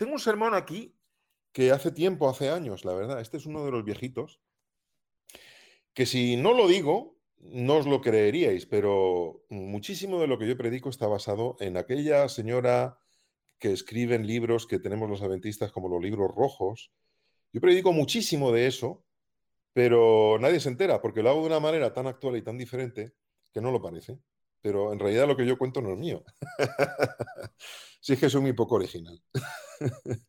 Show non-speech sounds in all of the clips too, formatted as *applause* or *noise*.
tengo un sermón aquí que hace tiempo, hace años, la verdad, este es uno de los viejitos, que si no lo digo, no os lo creeríais, pero muchísimo de lo que yo predico está basado en aquella señora que escribe en libros que tenemos los adventistas como los libros rojos. Yo predico muchísimo de eso, pero nadie se entera porque lo hago de una manera tan actual y tan diferente que no lo parece. Pero en realidad lo que yo cuento no es mío. *laughs* sí es que soy muy poco original. *laughs*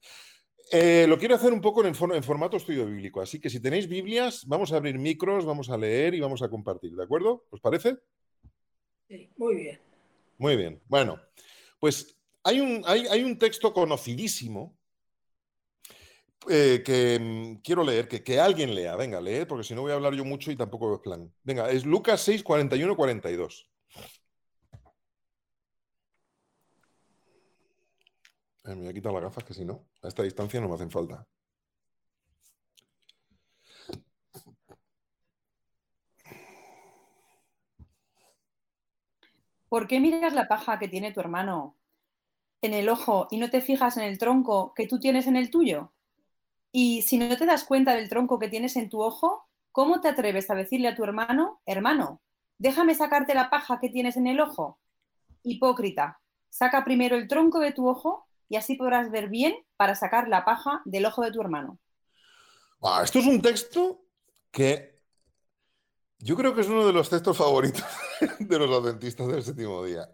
Eh, lo quiero hacer un poco en, formato estudio bíblico, así que si tenéis Biblias, vamos a abrir micros, vamos a leer y vamos a compartir, ¿de acuerdo? ¿Os parece? Sí, muy bien. Muy bien. Bueno, pues hay un, hay, un texto conocidísimo eh, que mm, quiero leer, que, que, alguien lea. Venga, lee, porque si no voy a hablar yo mucho y tampoco es plan. Venga, es Lucas 6, 41, 42. Me voy a quitar las gafas que si no, a esta distancia no me hacen falta. ¿Por qué miras la paja que tiene tu hermano en el ojo y no te fijas en el tronco que tú tienes en el tuyo? Y si no te das cuenta del tronco que tienes en tu ojo, ¿cómo te atreves a decirle a tu hermano, hermano, déjame sacarte la paja que tienes en el ojo? Hipócrita, saca primero el tronco de tu ojo y así podrás ver bien para sacar la paja del ojo de tu hermano. Ah, esto es un texto que yo creo que es uno de los textos favoritos *laughs* de los adventistas del séptimo día.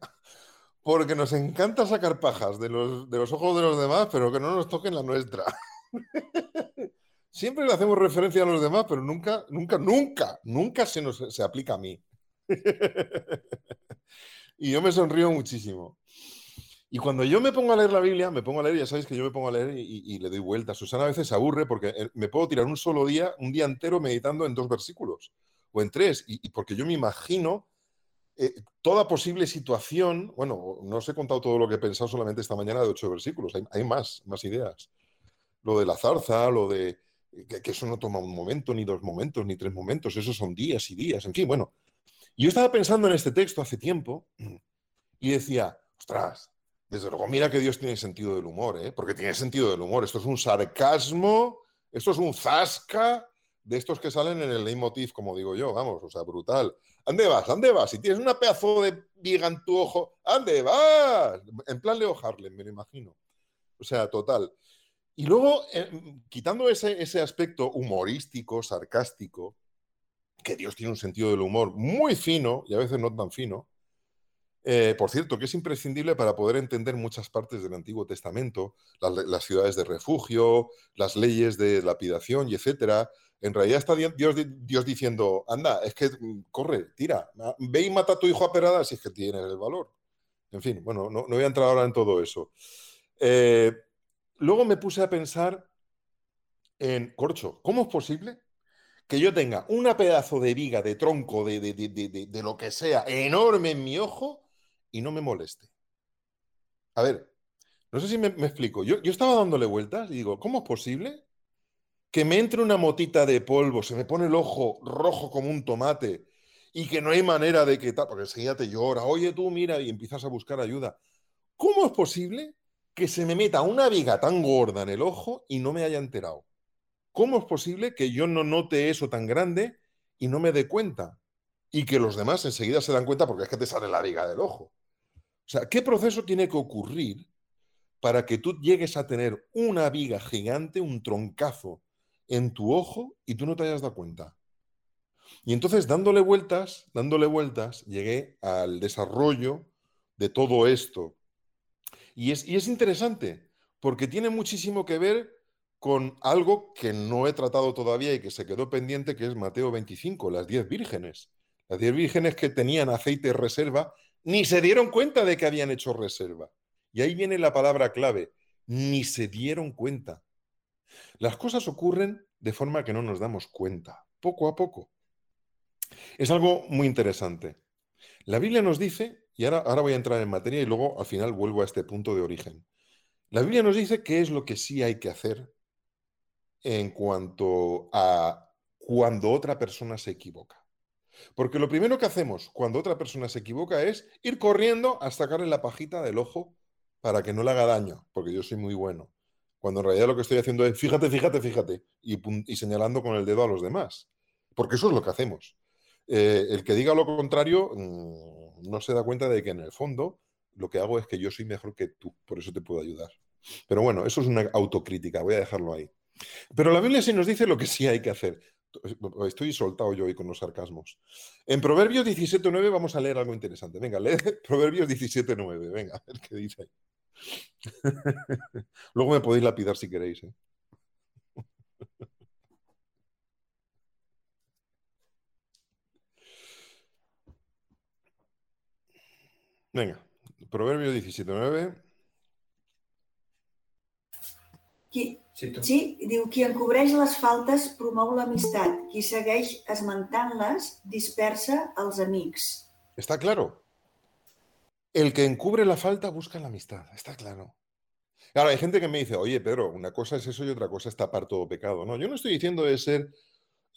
Porque nos encanta sacar pajas de los, de los ojos de los demás, pero que no nos toquen la nuestra. *laughs* Siempre le hacemos referencia a los demás, pero nunca, nunca, nunca, nunca se nos se aplica a mí. *laughs* y yo me sonrío muchísimo. Y cuando yo me pongo a leer la Biblia, me pongo a leer, ya sabéis que yo me pongo a leer y, le doy vueltas. Susana a veces se aburre porque eh, me puedo tirar un solo día, un día entero meditando en dos versículos o en tres, y, porque yo me imagino eh, toda posible situación. Bueno, no os he contado todo lo que he pensado solamente esta mañana de ocho versículos, hay, más, más ideas. Lo de la zarza, lo de que, que, eso no toma un momento, ni dos momentos, ni tres momentos, eso son días y días, en fin, bueno. Yo estaba pensando en este texto hace tiempo y decía, ostras, desde luego, mira que Dios tiene sentido del humor, ¿eh? porque tiene sentido del humor. Esto es un sarcasmo, esto es un zasca de estos que salen en el leitmotiv, como digo yo, vamos, o sea, brutal. ¿Ande vas? ¿Ande vas? Si tienes una pedazo de viga en tu ojo, ¿ande vas? En plan Leo Harlem, me lo imagino. O sea, total. Y luego, eh, quitando ese, ese aspecto humorístico, sarcástico, que Dios tiene un sentido del humor muy fino y a veces no tan fino, eh, por cierto, que es imprescindible para poder entender muchas partes del Antiguo Testamento, las, ciudades de refugio, las leyes de lapidación y etcétera. En realidad está Dios, Dios, diciendo, anda, es que mm, corre, tira, ve y mata a tu hijo a perada si es que tienes el valor. En fin, bueno, no, voy a entrar ahora en todo eso. Eh, luego me puse a pensar en, corcho, ¿cómo es posible que yo tenga una pedazo de viga, de tronco, de, lo que sea, enorme en mi ojo y no me moleste. A ver, no sé si me, explico. Yo, yo, estaba dándole vueltas y digo, ¿cómo es posible que me entre una motita de polvo, se me pone el ojo rojo como un tomate y que no hay manera de que tal, porque enseguida te llora, oye tú, mira, y empiezas a buscar ayuda. ¿Cómo es posible que se me meta una viga tan gorda en el ojo y no me haya enterado? ¿Cómo es posible que yo no note eso tan grande y no me dé cuenta? Y que los demás enseguida se dan cuenta porque es que te sale la viga del ojo. O sea, ¿qué proceso tiene que ocurrir para que tú llegues a tener una viga gigante, un troncazo en tu ojo y tú no te hayas dado cuenta? Y entonces, dándole vueltas, dándole vueltas, llegué al desarrollo de todo esto. Y es, y es interesante, porque tiene muchísimo que ver con algo que no he tratado todavía y que se quedó pendiente, que es Mateo 25, las diez vírgenes. Las diez vírgenes que tenían aceite reserva ni se dieron cuenta de que habían hecho reserva. Y ahí viene la palabra clave, ni se dieron cuenta. Las cosas ocurren de forma que no nos damos cuenta, poco a poco. Es algo muy interesante. La Biblia nos dice, y ahora, ahora voy a entrar en materia y luego al final vuelvo a este punto de origen. La Biblia nos dice qué es lo que sí hay que hacer en cuanto a cuando otra persona se equivoca. Porque lo primero que hacemos cuando otra persona se equivoca es ir corriendo a sacarle la pajita del ojo para que no le haga daño, porque yo soy muy bueno. Cuando en realidad lo que estoy haciendo es fíjate, fíjate, fíjate, y, señalando con el dedo a los demás. Porque eso es lo que hacemos. Eh, el que diga lo contrario mm, no se da cuenta de que en el fondo lo que hago es que yo soy mejor que tú, por eso te puedo ayudar. Pero bueno, eso es una autocrítica, voy a dejarlo ahí. Pero la Biblia sí nos dice lo que sí hay que hacer. Estoy soltado yo hoy con los sarcasmos. En Proverbios 17.9 vamos a leer algo interesante. Venga, lee *laughs* Proverbios 17.9. Venga, a ver qué dice. *laughs* Luego me podéis lapidar si queréis. ¿eh? *laughs* Venga, Proverbios 17.9. Qui, sí, sí, diu, qui encobreix les faltes promou l'amistat. Qui segueix esmentant-les dispersa els amics. Está claro. El que encubre la falta busca la amistad. Está claro. Ahora, hay gente que me dice, oye, Pedro, una cosa es eso y otra cosa es tapar todo pecado. No, yo no estoy diciendo de ser,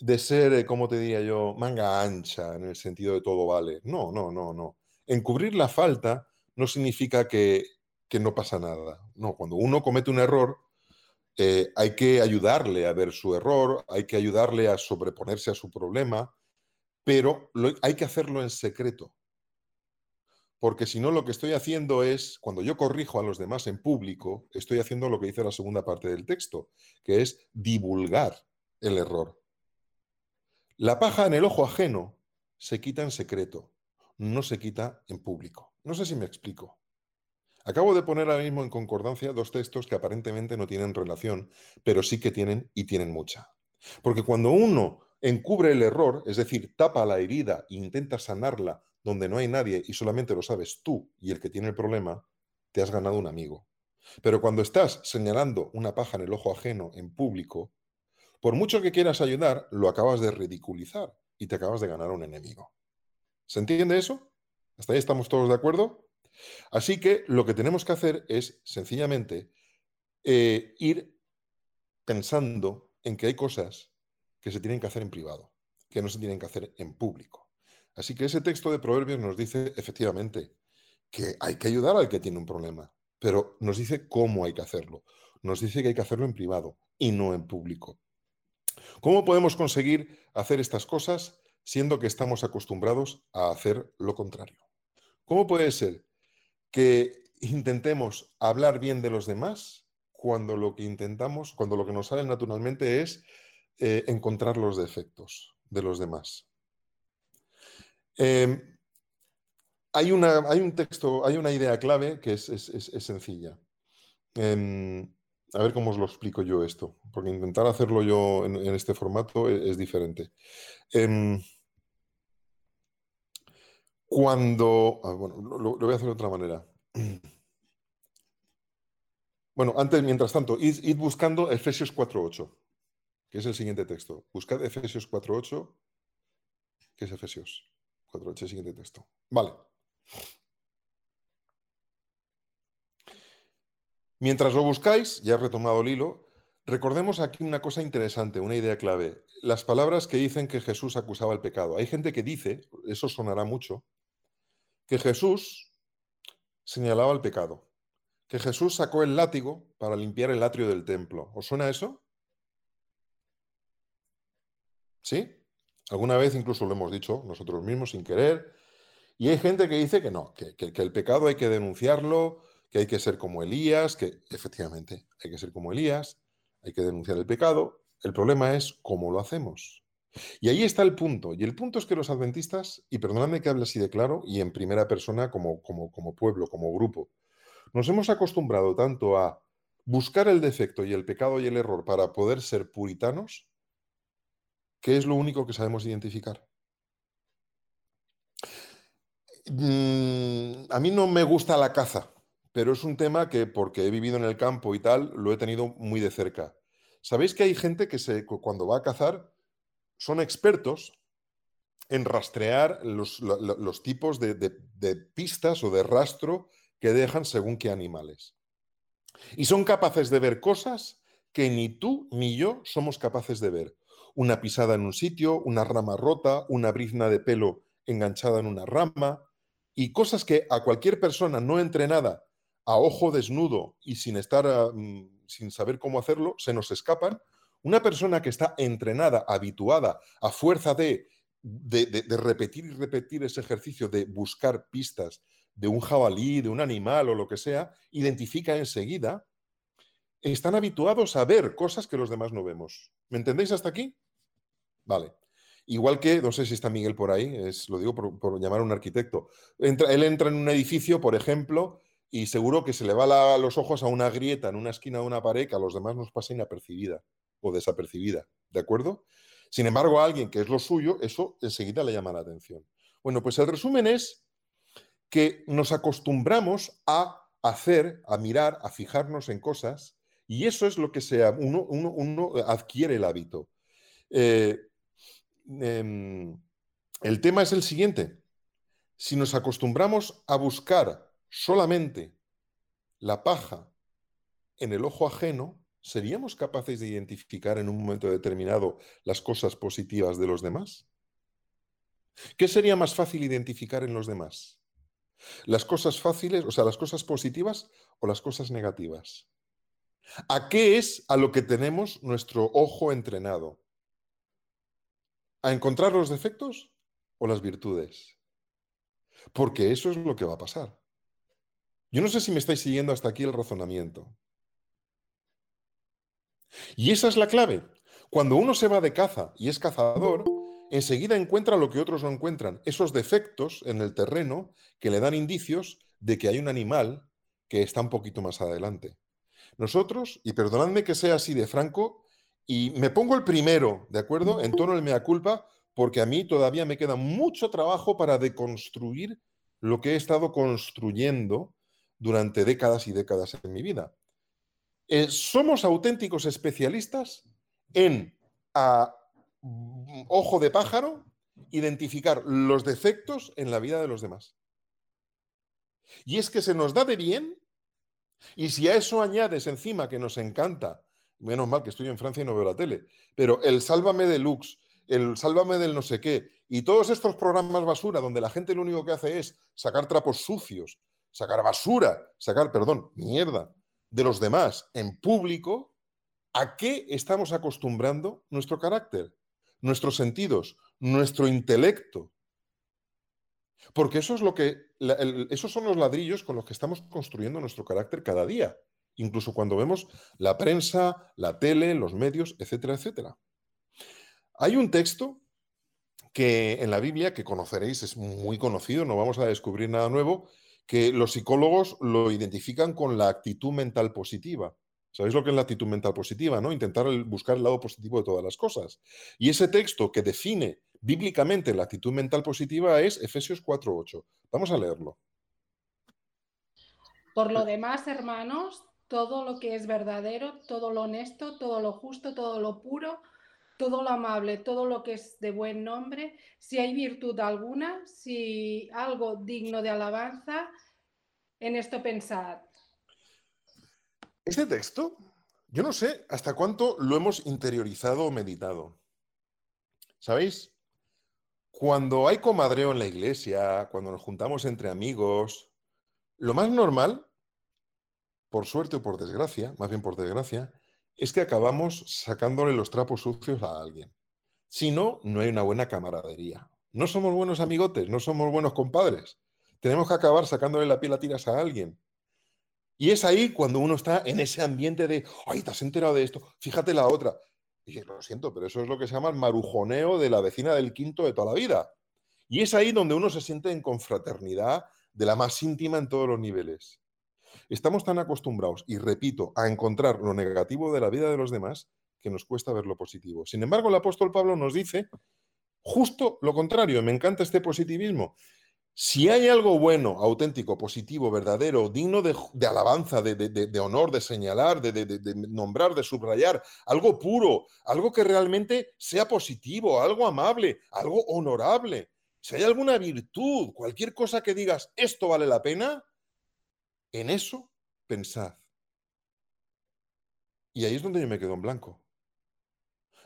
de ser, eh, como te diría yo, manga ancha en el sentido de todo vale. No, no, no, no. Encubrir la falta no significa que, que no pasa nada. No, cuando uno comete un error, eh, hay que ayudarle a ver su error, hay que ayudarle a sobreponerse a su problema, pero hay que hacerlo en secreto. Porque si no, lo que estoy haciendo es, cuando yo corrijo a los demás en público, estoy haciendo lo que dice la segunda parte del texto, que es divulgar el error. La paja en el ojo ajeno se quita en secreto, no se quita en público. No sé si me explico. Acabo de poner ahora mismo en concordancia dos textos que aparentemente no tienen relación, pero sí que tienen y tienen mucha. Porque cuando uno encubre el error, es decir, tapa la herida e intenta sanarla donde no hay nadie y solamente lo sabes tú y el que tiene el problema, te has ganado un amigo. Pero cuando estás señalando una paja en el ojo ajeno en público, por mucho que quieras ayudar, lo acabas de ridiculizar y te acabas de ganar un enemigo. ¿Se entiende eso? ¿Hasta ahí estamos todos de acuerdo? Así que lo que tenemos que hacer es sencillamente eh, ir pensando en que hay cosas que se tienen que hacer en privado, que no se tienen que hacer en público. Así que ese texto de Proverbios nos dice efectivamente que hay que ayudar al que tiene un problema, pero nos dice cómo hay que hacerlo. Nos dice que hay que hacerlo en privado y no en público. ¿Cómo podemos conseguir hacer estas cosas siendo que estamos acostumbrados a hacer lo contrario? ¿Cómo puede ser que intentemos hablar bien de los demás cuando lo que intentamos, cuando lo que nos sale naturalmente es eh, encontrar los defectos de los demás. Em, hay, una, hay, un texto, hay una idea clave que es, sencilla. Em, a ver cómo os lo explico yo esto, porque intentar hacerlo yo en, este formato es, diferente. Cuando. Ah, bueno, lo, voy a hacer de otra manera. *clears throat* Bueno, antes, mientras tanto, id, buscando Efesios 4.8, que es el siguiente texto. Buscad Efesios 4.8, que es Efesios 4.8, el siguiente texto. Vale. Mientras lo buscáis, ya he retomado el hilo, recordemos aquí una cosa interesante, una idea clave. Las palabras que dicen que Jesús acusaba el pecado. Hay gente que dice, eso sonará mucho, que Jesús señalaba el pecado, que Jesús sacó el látigo para limpiar el atrio del templo. ¿Os suena eso? ¿Sí? Alguna vez incluso lo hemos dicho nosotros mismos sin querer. Y hay gente que dice que no, que, que, el pecado hay que denunciarlo, que hay que ser como Elías, que efectivamente hay que ser como Elías, hay que denunciar el pecado. El problema es cómo lo hacemos. Y ahí está el punto. Y el punto es que los adventistas, y perdóname que hable así de claro, y en primera persona como, como, como pueblo, como grupo, nos hemos acostumbrado tanto a buscar el defecto y el pecado y el error para poder ser puritanos, que es lo único que sabemos identificar. Mm, a mí no me gusta la caza, pero es un tema que, porque he vivido en el campo y tal, lo he tenido muy de cerca. ¿Sabéis que hay gente que se, cuando va a cazar son expertos en rastrear los, tipos de, pistas o de rastro que dejan según qué animales. Y son capaces de ver cosas que ni tú ni yo somos capaces de ver. Una pisada en un sitio, una rama rota, una brizna de pelo enganchada en una rama y cosas que a cualquier persona no entrenada a ojo desnudo y sin estar, mm, sin saber cómo hacerlo, se nos escapan. Una persona que está entrenada, habituada, a fuerza de, repetir y repetir ese ejercicio de buscar pistas de un jabalí, de un animal o lo que sea, identifica enseguida, están habituados a ver cosas que los demás no vemos. ¿Me entendéis hasta aquí? Vale. Igual que, no sé si está Miguel por ahí, es, lo digo por, llamar a un arquitecto. él entra en un edificio, por ejemplo, y seguro que se le va los ojos a una grieta en una esquina de una pared que a los demás nos pasa inapercibida o desapercibida, ¿de acuerdo? Sin embargo, a alguien que es lo suyo, eso enseguida le llama la atención. Bueno, pues el resumen es que nos acostumbramos a hacer, a mirar, a fijarnos en cosas, y eso es lo que sea, uno, adquiere el hábito. Eh, Em, el tema es el siguiente. Si nos acostumbramos a buscar solamente la paja en el ojo ajeno, ¿seríamos capaces de identificar en un momento determinado las cosas positivas de los demás? ¿Qué sería más fácil identificar en los demás? ¿Las cosas fáciles, o sea, las cosas positivas o las cosas negativas? ¿A qué es a lo que tenemos nuestro ojo entrenado? a encontrar los defectos o las virtudes. Porque eso es lo que va a pasar. Yo no sé si me estáis siguiendo hasta aquí el razonamiento. Y esa es la clave. Cuando uno se va de caza y es cazador, enseguida encuentra lo que otros no encuentran, esos defectos en el terreno que le dan indicios de que hay un animal que está un poquito más adelante. Nosotros, y perdonadme que sea así de franco, y me pongo el primero, ¿de acuerdo? En tono de mea culpa, porque a mí todavía me queda mucho trabajo para deconstruir lo que he estado construyendo durante décadas y décadas en mi vida. Eh, somos auténticos especialistas en, a ojo de pájaro, identificar los defectos en la vida de los demás. Y es que se nos da de bien, y si a eso añades encima que nos encanta menos mal que estoy en Francia y no veo la tele, pero el Sálvame Deluxe, el Sálvame del no sé qué, y todos estos programas basura donde la gente lo único que hace es sacar trapos sucios, sacar basura, sacar, perdón, mierda de los demás en público, ¿a qué estamos acostumbrando nuestro carácter, nuestros sentidos, nuestro intelecto? Porque eso es lo que, esos son los ladrillos con los que estamos construyendo nuestro carácter cada día incluso cuando vemos la prensa, la tele, los medios, etcétera, etcétera. Hay un texto que en la Biblia, que conoceréis, es muy conocido, no vamos a descubrir nada nuevo, que los psicólogos lo identifican con la actitud mental positiva. ¿Sabéis lo que es la actitud mental positiva? ¿no? Intentar buscar el lado positivo de todas las cosas. Y ese texto que define bíblicamente la actitud mental positiva es Efesios 4.8. Vamos a leerlo. Por lo demás, hermanos, todo lo que es verdadero, todo lo honesto, todo lo justo, todo lo puro, todo lo amable, todo lo que es de buen nombre, si hay virtud alguna, si algo digno de alabanza, en esto pensad. Este texto, yo no sé hasta cuánto lo hemos interiorizado o meditado. ¿Sabéis? Cuando hay comadreo en la iglesia, cuando nos juntamos entre amigos, lo más normal por suerte o por desgracia, más bien por desgracia, es que acabamos sacándole los trapos sucios a alguien. Si no, no hay una buena camaradería. No somos buenos amigotes, no somos buenos compadres. Tenemos que acabar sacándole la piel a tiras a alguien. Y es ahí cuando uno está en ese ambiente de, ay, te has enterado de esto, fíjate la otra. Y lo siento, pero eso es lo que se llama el marujoneo de la vecina del quinto de toda la vida. Y es ahí donde uno se siente en confraternidad de la más íntima en todos los niveles. Estamos tan acostumbrados, y repito, a encontrar lo negativo de la vida de los demás que nos cuesta ver lo positivo. Sin embargo, el apóstol Pablo nos dice justo lo contrario, me encanta este positivismo. Si hay algo bueno, auténtico, positivo, verdadero, digno de, alabanza, de, honor, de señalar, de, nombrar, de subrayar, algo puro, algo que realmente sea positivo, algo amable, algo honorable, si hay alguna virtud, cualquier cosa que digas, esto vale la pena, en eso pensad. Y ahí es donde yo me quedo en blanco.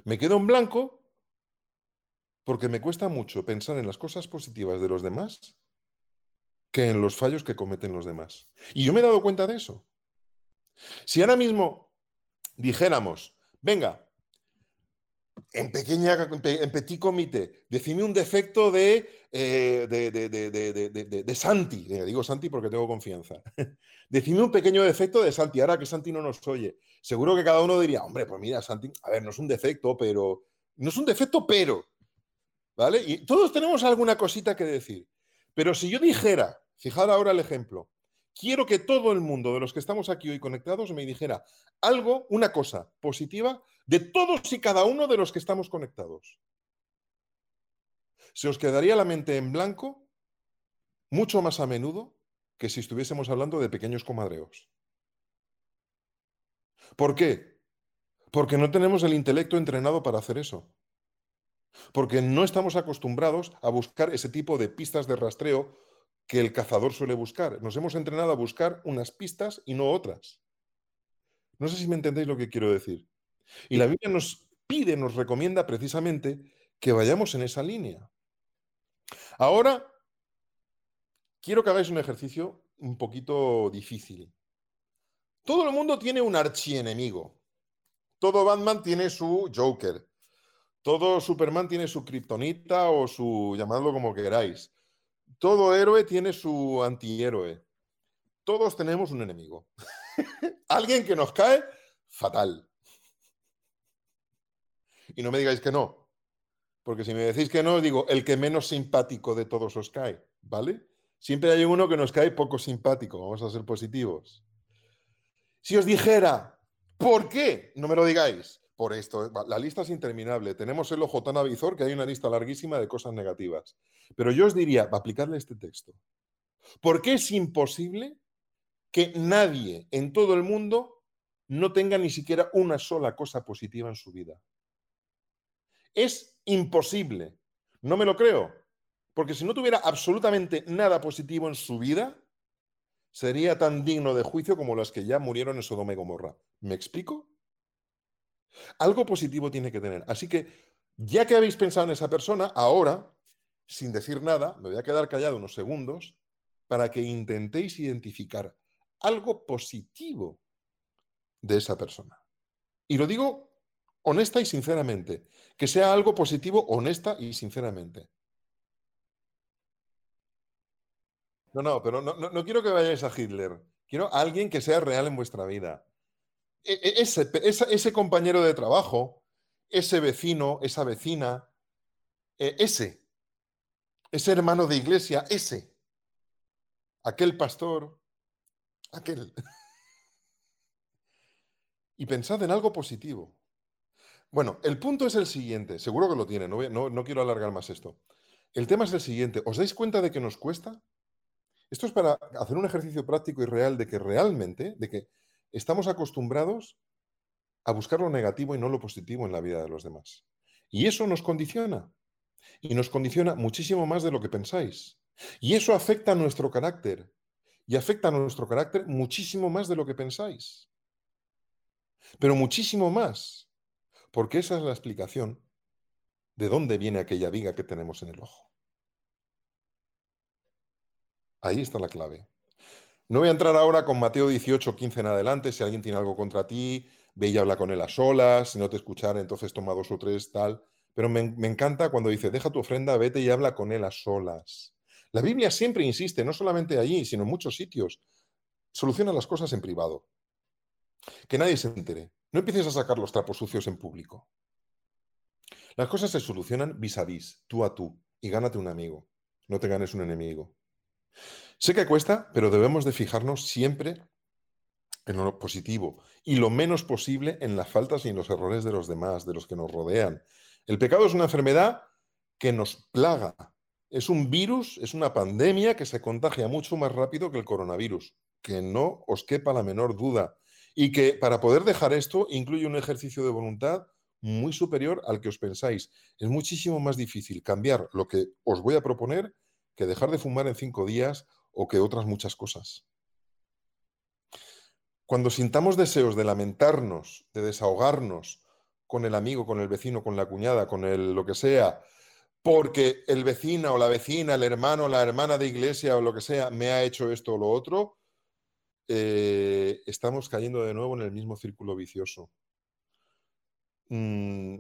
Me quedo en blanco porque me cuesta mucho pensar en las cosas positivas de los demás que en los fallos que cometen los demás. Y yo me he dado cuenta de eso. Si ahora mismo dijéramos, venga, en pequeña, en petit comité, decime un defecto de, eh, de, Santi, digo Santi porque tengo confianza, *laughs* decime un pequeño defecto de Santi, ahora que Santi no nos oye, seguro que cada uno diría, hombre, pues mira, Santi, a ver, no es un defecto, pero, no es un defecto, pero, ¿vale? Y todos tenemos alguna cosita que decir, pero si yo dijera, fijad ahora el ejemplo, quiero que todo el mundo de los que estamos aquí hoy conectados me dijera algo, una cosa positiva de todos y cada uno de los que estamos conectados. Se os quedaría la mente en blanco mucho más a menudo que si estuviésemos hablando de pequeños comadreos. ¿Por qué? Porque no tenemos el intelecto entrenado para hacer eso. Porque no estamos acostumbrados a buscar ese tipo de pistas de rastreo que el cazador suele buscar. Nos hemos entrenado a buscar unas pistas y no otras. No sé si me entendéis lo que quiero decir. Y la Biblia nos pide, nos recomienda precisamente que vayamos en esa línea. Ahora, quiero que hagáis un ejercicio un poquito difícil. Todo el mundo tiene un archienemigo. Todo Batman tiene su Joker. Todo Superman tiene su Kryptonita o su, llamadlo como queráis. Todo héroe tiene su antihéroe. Todos tenemos un enemigo. *laughs* Alguien que nos cae fatal. Y no me digáis que no. Porque si me decís que no, digo, el que menos simpático de todos os cae, ¿vale? Siempre hay uno que nos cae poco simpático, vamos a ser positivos. Si os dijera, ¿por qué? No me lo digáis. Por esto, la lista es interminable. Tenemos el ojo tan avizor que hay una lista larguísima de cosas negativas. Pero yo os diría, aplicarle este texto. ¿Por qué es imposible que nadie en todo el mundo no tenga ni siquiera una sola cosa positiva en su vida? Es imposible. No me lo creo. Porque si no tuviera absolutamente nada positivo en su vida, sería tan digno de juicio como las que ya murieron en Sodoma y Gomorra. ¿Me explico? Algo positivo tiene que tener. Así que, ya que habéis pensado en esa persona, ahora, sin decir nada, me voy a quedar callado unos segundos para que intentéis identificar algo positivo de esa persona. Y lo digo honesta y sinceramente. Que sea algo positivo, honesta y sinceramente. No, no, pero no, quiero que vayáis a Hitler. Quiero a alguien que sea real en vuestra vida. E, e, ese, ese, compañero de trabajo, ese vecino, esa vecina, e, ese, ese hermano de iglesia, ese, aquel pastor, aquel. *laughs* y pensad en algo positivo. Bueno, el punto es el siguiente, seguro que lo tiene, no, no, quiero alargar más esto. El tema es el siguiente, ¿os dais cuenta de que nos cuesta? Esto es para hacer un ejercicio práctico y real de que realmente, de que estamos acostumbrados a buscar lo negativo y no lo positivo en la vida de los demás. Y eso nos condiciona. Y nos condiciona muchísimo más de lo que pensáis. Y eso afecta a nuestro carácter. Y afecta a nuestro carácter muchísimo más de lo que pensáis. Pero muchísimo más. Porque esa es la explicación de dónde viene aquella viga que tenemos en el ojo. Ahí está la clave. No voy a entrar ahora con Mateo 18, 15 en adelante. Si alguien tiene algo contra ti, ve y habla con él a solas. Si no te escuchara, entonces toma dos o tres, tal. Pero me, me encanta cuando dice, deja tu ofrenda, vete y habla con él a solas. La Biblia siempre insiste, no solamente allí, sino en muchos sitios. Soluciona las cosas en privado. Que nadie se entere. No empieces a sacar los trapos sucios en público. Las cosas se solucionan vis a vis, tú a tú, y gánate un amigo. No te ganes un enemigo. Sé que cuesta, pero debemos de fijarnos siempre en lo positivo y lo menos posible en las faltas y en los errores de los demás, de los que nos rodean. El pecado es una enfermedad que nos plaga. Es un virus, es una pandemia que se contagia mucho más rápido que el coronavirus. Que no os quepa la menor duda y que para poder dejar esto incluye un ejercicio de voluntad muy superior al que os pensáis. Es muchísimo más difícil cambiar lo que os voy a proponer que dejar de fumar en cinco días o que otras muchas cosas. Cuando sintamos deseos de lamentarnos, de desahogarnos con el amigo, con el vecino, con la cuñada, con el lo que sea, porque el vecino o la vecina, el hermano o la hermana de iglesia o lo que sea me ha hecho esto o lo otro, eh, estamos cayendo de nuevo en el mismo círculo vicioso. Mm,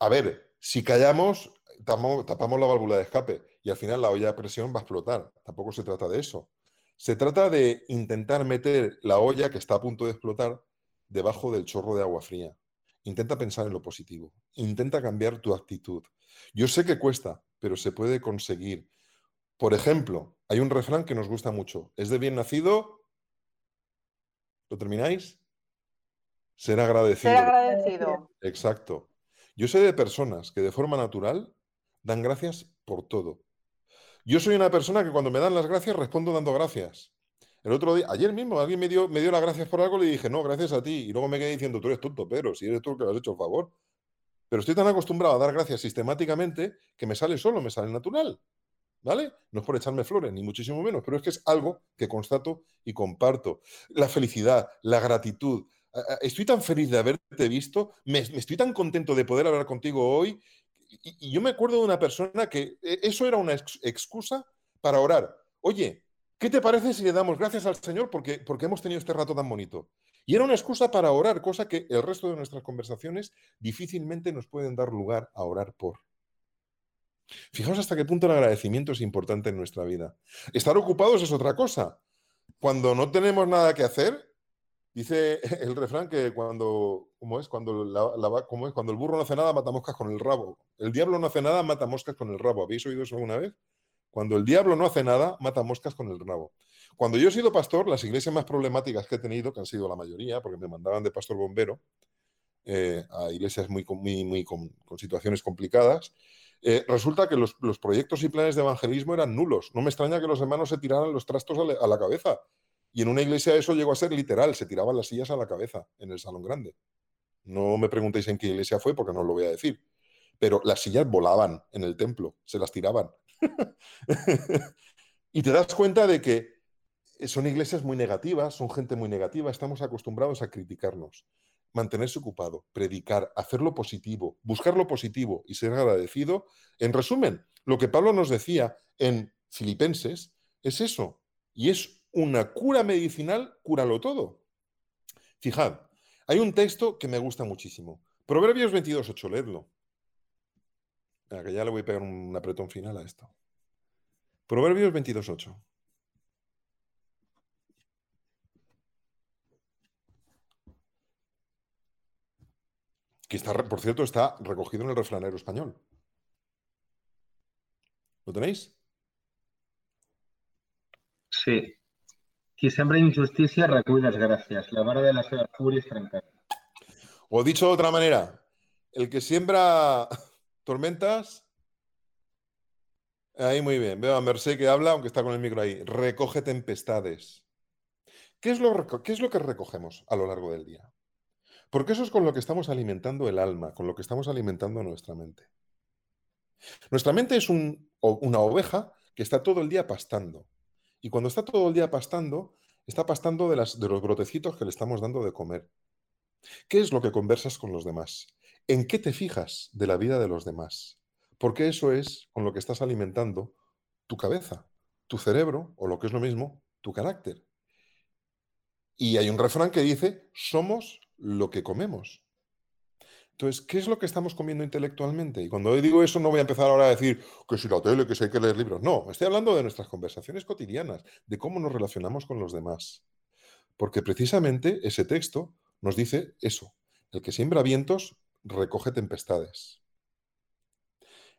a ver, si callamos, tapamos, la válvula de escape y al final la olla de presión va a explotar. Tampoco se trata de eso. Se trata de intentar meter la olla que está a punto de explotar debajo del chorro de agua fría. Intenta pensar en lo positivo. Intenta cambiar tu actitud. Yo sé que cuesta, pero se puede conseguir. Por ejemplo, hay un refrán que nos gusta mucho. Es de bien nacido. ¿Lo termináis? Ser agradecido. Ser agradecido. Exacto. Yo sé de personas que de forma natural dan gracias por todo. Yo soy una persona que cuando me dan las gracias respondo dando gracias. El otro día, ayer mismo, alguien me dio, me dio las gracias por algo y le dije, no, gracias a ti. Y luego me quedé diciendo, tú eres tonto, pero si eres tú el que lo has hecho el favor. Pero estoy tan acostumbrado a dar gracias sistemáticamente que me sale solo, me sale natural. ¿Vale? No es por echarme flores, ni muchísimo menos, pero es que es algo que constato y comparto. La felicidad, la gratitud. Estoy tan feliz de haberte visto, me estoy tan contento de poder hablar contigo hoy y, yo me acuerdo de una persona que e, eso era una excusa para orar. Oye, ¿qué te parece si le damos gracias al Señor porque, porque hemos tenido este rato tan bonito? Y era una excusa para orar, cosa que el resto de nuestras conversaciones difícilmente nos pueden dar lugar a orar por. Fijaos hasta qué punto el agradecimiento es importante en nuestra vida. Estar ocupados es otra cosa. Cuando no tenemos nada que hacer, Dice *laughs* el refrán que cuando, ¿cómo es? Cuando, la, ¿cómo es? cuando el burro no hace nada, mata moscas con el rabo. El diablo no hace nada, mata moscas con el rabo. ¿Habéis oído eso alguna vez? Cuando el diablo no hace nada, mata moscas con el rabo. Cuando yo he sido pastor, las iglesias más problemáticas que he tenido, que han sido la mayoría, porque me mandaban de pastor bombero eh, a iglesias muy, muy, muy con, situaciones complicadas, eh, resulta que los, proyectos y planes de evangelismo eran nulos. No me extraña que los hermanos se tiraran los trastos a la cabeza y en una iglesia eso llegó a ser literal, se tiraban las sillas a la cabeza en el salón grande. No me preguntéis en qué iglesia fue porque no os lo voy a decir. Pero las sillas volaban en el templo, se las tiraban. *laughs* y te das cuenta de que son iglesias muy negativas, son gente muy negativa, estamos acostumbrados a criticarnos. Mantenerse ocupado, predicar, hacer lo positivo, buscar lo positivo y ser agradecido. En resumen, lo que Pablo nos decía en Filipenses es eso. Y es una cura medicinal, cúralo todo. Fijad, hay un texto que me gusta muchísimo. Proverbios 22.8, leedlo. que ya le voy a pegar un apretón final a esto. Proverbios 22.8. Que está, por cierto, está recogido en el refranero español. ¿Lo tenéis? Sí. Qui sembra injusticia recull desgracias. La vara de la seva furia es trencada. O dicho de otra manera, el que siembra *laughs* tormentas. Ahí muy bien. Veo a Merced que habla, aunque está con el micro ahí. Recoge tempestades. ¿Qué es, lo, ¿Qué es lo que recogemos a lo largo del día? Porque eso es con lo que estamos alimentando el alma, con lo que estamos alimentando nuestra mente. Nuestra mente es una oveja que está todo el día pastando. Y cuando está todo el día pastando, está pastando de, las, de los brotecitos que le estamos dando de comer. ¿Qué es lo que conversas con los demás? ¿En qué te fijas de la vida de los demás? Porque eso es con lo que estás alimentando tu cabeza, tu cerebro, o lo que es lo mismo, tu carácter. Y hay un refrán que dice, somos lo que comemos. Entonces, ¿qué es lo que estamos comiendo intelectualmente? Y cuando digo eso, no voy a empezar ahora a decir que si la tele, que si hay que leer libros. No, estoy hablando de nuestras conversaciones cotidianas, de cómo nos relacionamos con los demás. Porque precisamente ese texto nos dice eso. El que siembra vientos recoge tempestades.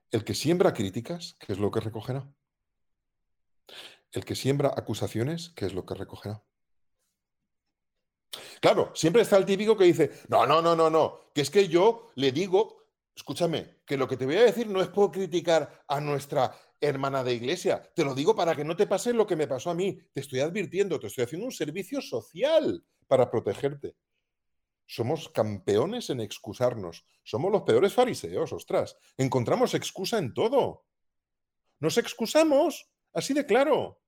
El que siembra críticas, ¿qué es lo que recogerá? El que siembra acusaciones, ¿qué es lo que recogerá? Claro, siempre está el típico que dice, no, no, no, no, no, que es que yo le digo, escúchame, que lo que te voy a decir no es por criticar a nuestra hermana de iglesia, te lo digo para que no te pase lo que me pasó a mí, te estoy advirtiendo, te estoy haciendo un servicio social para protegerte. Somos campeones en excusarnos, somos los peores fariseos, ostras, encontramos excusa en todo. Nos excusamos, así de claro.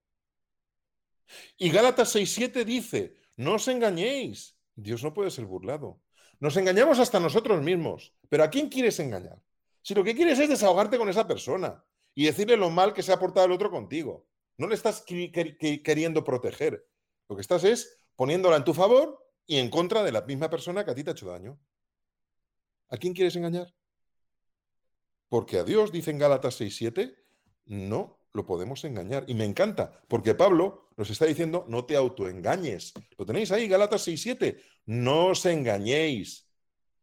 Y Gálatas 6.7 dice, no os engañéis. Dios no puede ser burlado. Nos engañamos hasta nosotros mismos. Pero ¿a quién quieres engañar? Si lo que quieres es desahogarte con esa persona y decirle lo mal que se ha portado el otro contigo. No le estás queriendo proteger. Lo que estás es poniéndola en tu favor y en contra de la misma persona que a ti te ha hecho daño. ¿A quién quieres engañar? Porque a Dios, dice en Gálatas 6.7, no lo podemos engañar. Y me encanta, porque Pablo nos está diciendo, no te autoengañes. Lo tenéis ahí, Gálatas 6.7. No os engañéis.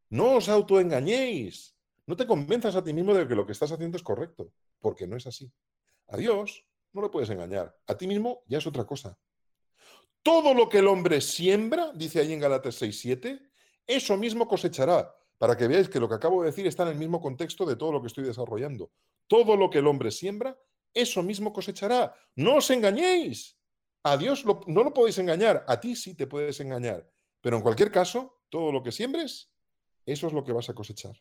No os autoengañéis. No te convenzas a ti mismo de que lo que estás haciendo es correcto, porque no es así. A Dios no lo puedes engañar. A ti mismo ya es otra cosa. Todo lo que el hombre siembra, dice ahí en Gálatas 6.7, eso mismo cosechará para que veáis que lo que acabo de decir está en el mismo contexto de todo lo que estoy desarrollando. Todo lo que el hombre siembra, eso mismo cosechará. No os engañéis. A Dios no lo podéis engañar, a ti sí te puedes engañar. Pero en cualquier caso, todo lo que siembres, eso es lo que vas a cosechar.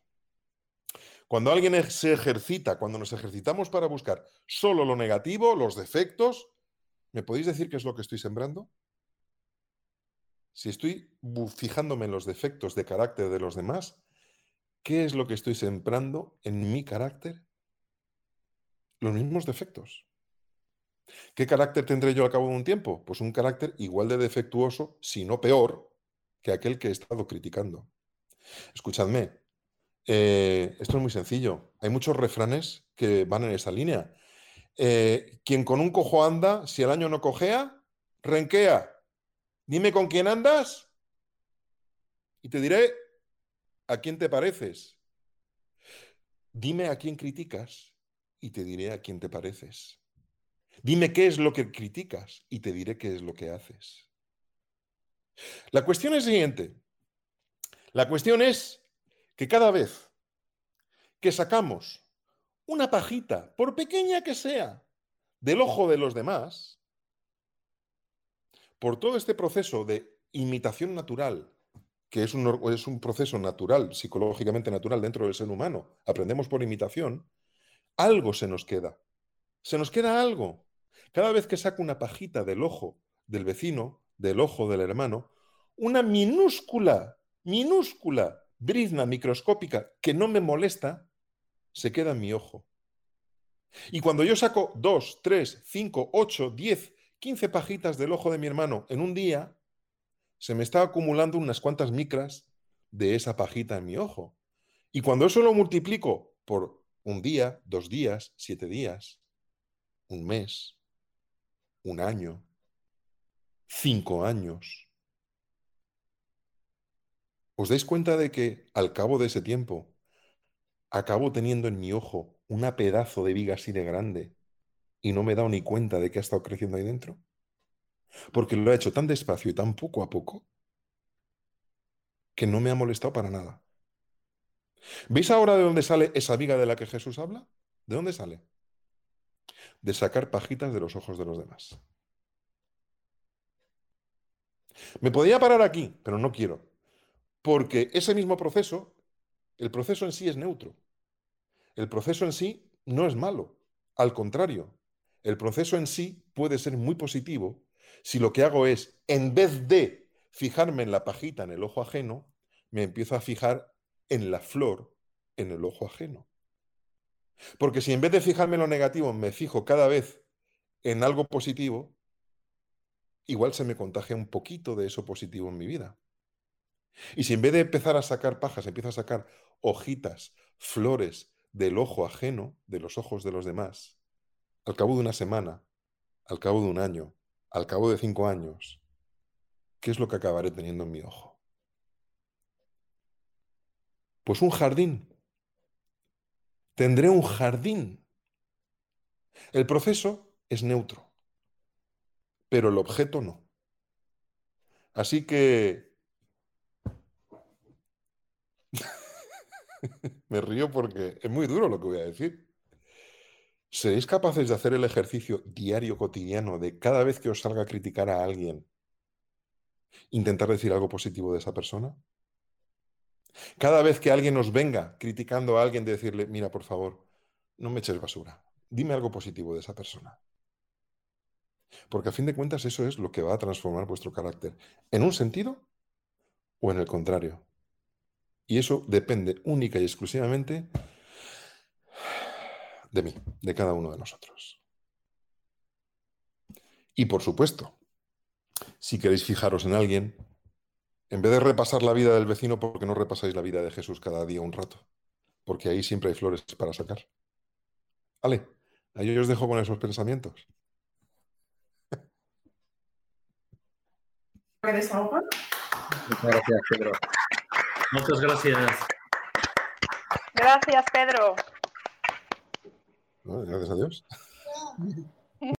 Cuando alguien se ejercita, cuando nos ejercitamos para buscar solo lo negativo, los defectos, ¿me podéis decir qué es lo que estoy sembrando? Si estoy fijándome en los defectos de carácter de los demás, ¿Qué es lo que estoy sembrando en mi carácter? Los mismos defectos. ¿Qué carácter tendré yo al cabo de un tiempo? Pues un carácter igual de defectuoso, si no peor, que aquel que he estado criticando. Escuchadme, eh, esto es muy sencillo. Hay muchos refranes que van en esa línea. Eh, quien con un cojo anda, si el año no cojea, renquea. Dime con quién andas y te diré ¿A quién te pareces? Dime a quién criticas y te diré a quién te pareces. Dime qué es lo que criticas y te diré qué es lo que haces. La cuestión es siguiente. La cuestión es que cada vez que sacamos una pajita, por pequeña que sea, del ojo de los demás, por todo este proceso de imitación natural que es un, es un proceso natural, psicológicamente natural dentro del ser humano, aprendemos por imitación, algo se nos queda. Se nos queda algo. Cada vez que saco una pajita del ojo del vecino, del ojo del hermano, una minúscula, minúscula brizna microscópica que no me molesta, se queda en mi ojo. Y cuando yo saco dos, tres, cinco, ocho, diez, quince pajitas del ojo de mi hermano en un día, se me está acumulando unas cuantas micras de esa pajita en mi ojo. Y cuando eso lo multiplico por un día, dos días, siete días, un mes, un año, cinco años, ¿os dais cuenta de que al cabo de ese tiempo acabo teniendo en mi ojo una pedazo de viga así de grande y no me he dado ni cuenta de que ha estado creciendo ahí dentro? Porque lo ha hecho tan despacio y tan poco a poco que no me ha molestado para nada. ¿Veis ahora de dónde sale esa viga de la que Jesús habla? ¿De dónde sale? De sacar pajitas de los ojos de los demás. Me podría parar aquí, pero no quiero. Porque ese mismo proceso, el proceso en sí es neutro. El proceso en sí no es malo. Al contrario, el proceso en sí puede ser muy positivo si lo que hago es, en vez de fijarme en la pajita en el ojo ajeno, me empiezo a fijar en la flor en el ojo ajeno. Porque si en vez de fijarme en lo negativo me fijo cada vez en algo positivo, igual se me contagia un poquito de eso positivo en mi vida. Y si en vez de empezar a sacar pajas, empiezo a sacar hojitas, flores del ojo ajeno, de los ojos de los demás, al cabo de una semana, al cabo de un año, al cabo de cinco años, ¿qué es lo que acabaré teniendo en mi ojo? Pues un jardín. Tendré un jardín. El proceso es neutro, pero el objeto no. Así que... *laughs* Me río porque es muy duro lo que voy a decir. ¿Seréis capaces de hacer el ejercicio diario, cotidiano, de cada vez que os salga a criticar a alguien, intentar decir algo positivo de esa persona? Cada vez que alguien os venga criticando a alguien, de decirle, mira, por favor, no me eches basura, dime algo positivo de esa persona. Porque a fin de cuentas eso es lo que va a transformar vuestro carácter, en un sentido o en el contrario. Y eso depende única y exclusivamente de mí, de cada uno de nosotros. Y por supuesto, si queréis fijaros en alguien, en vez de repasar la vida del vecino, ¿por qué no repasáis la vida de Jesús cada día un rato? Porque ahí siempre hay flores para sacar. Vale, ahí os dejo con esos pensamientos. Muchas gracias, Pedro. Muchas gracias. Gracias, Pedro. Gracias a Dios. *laughs*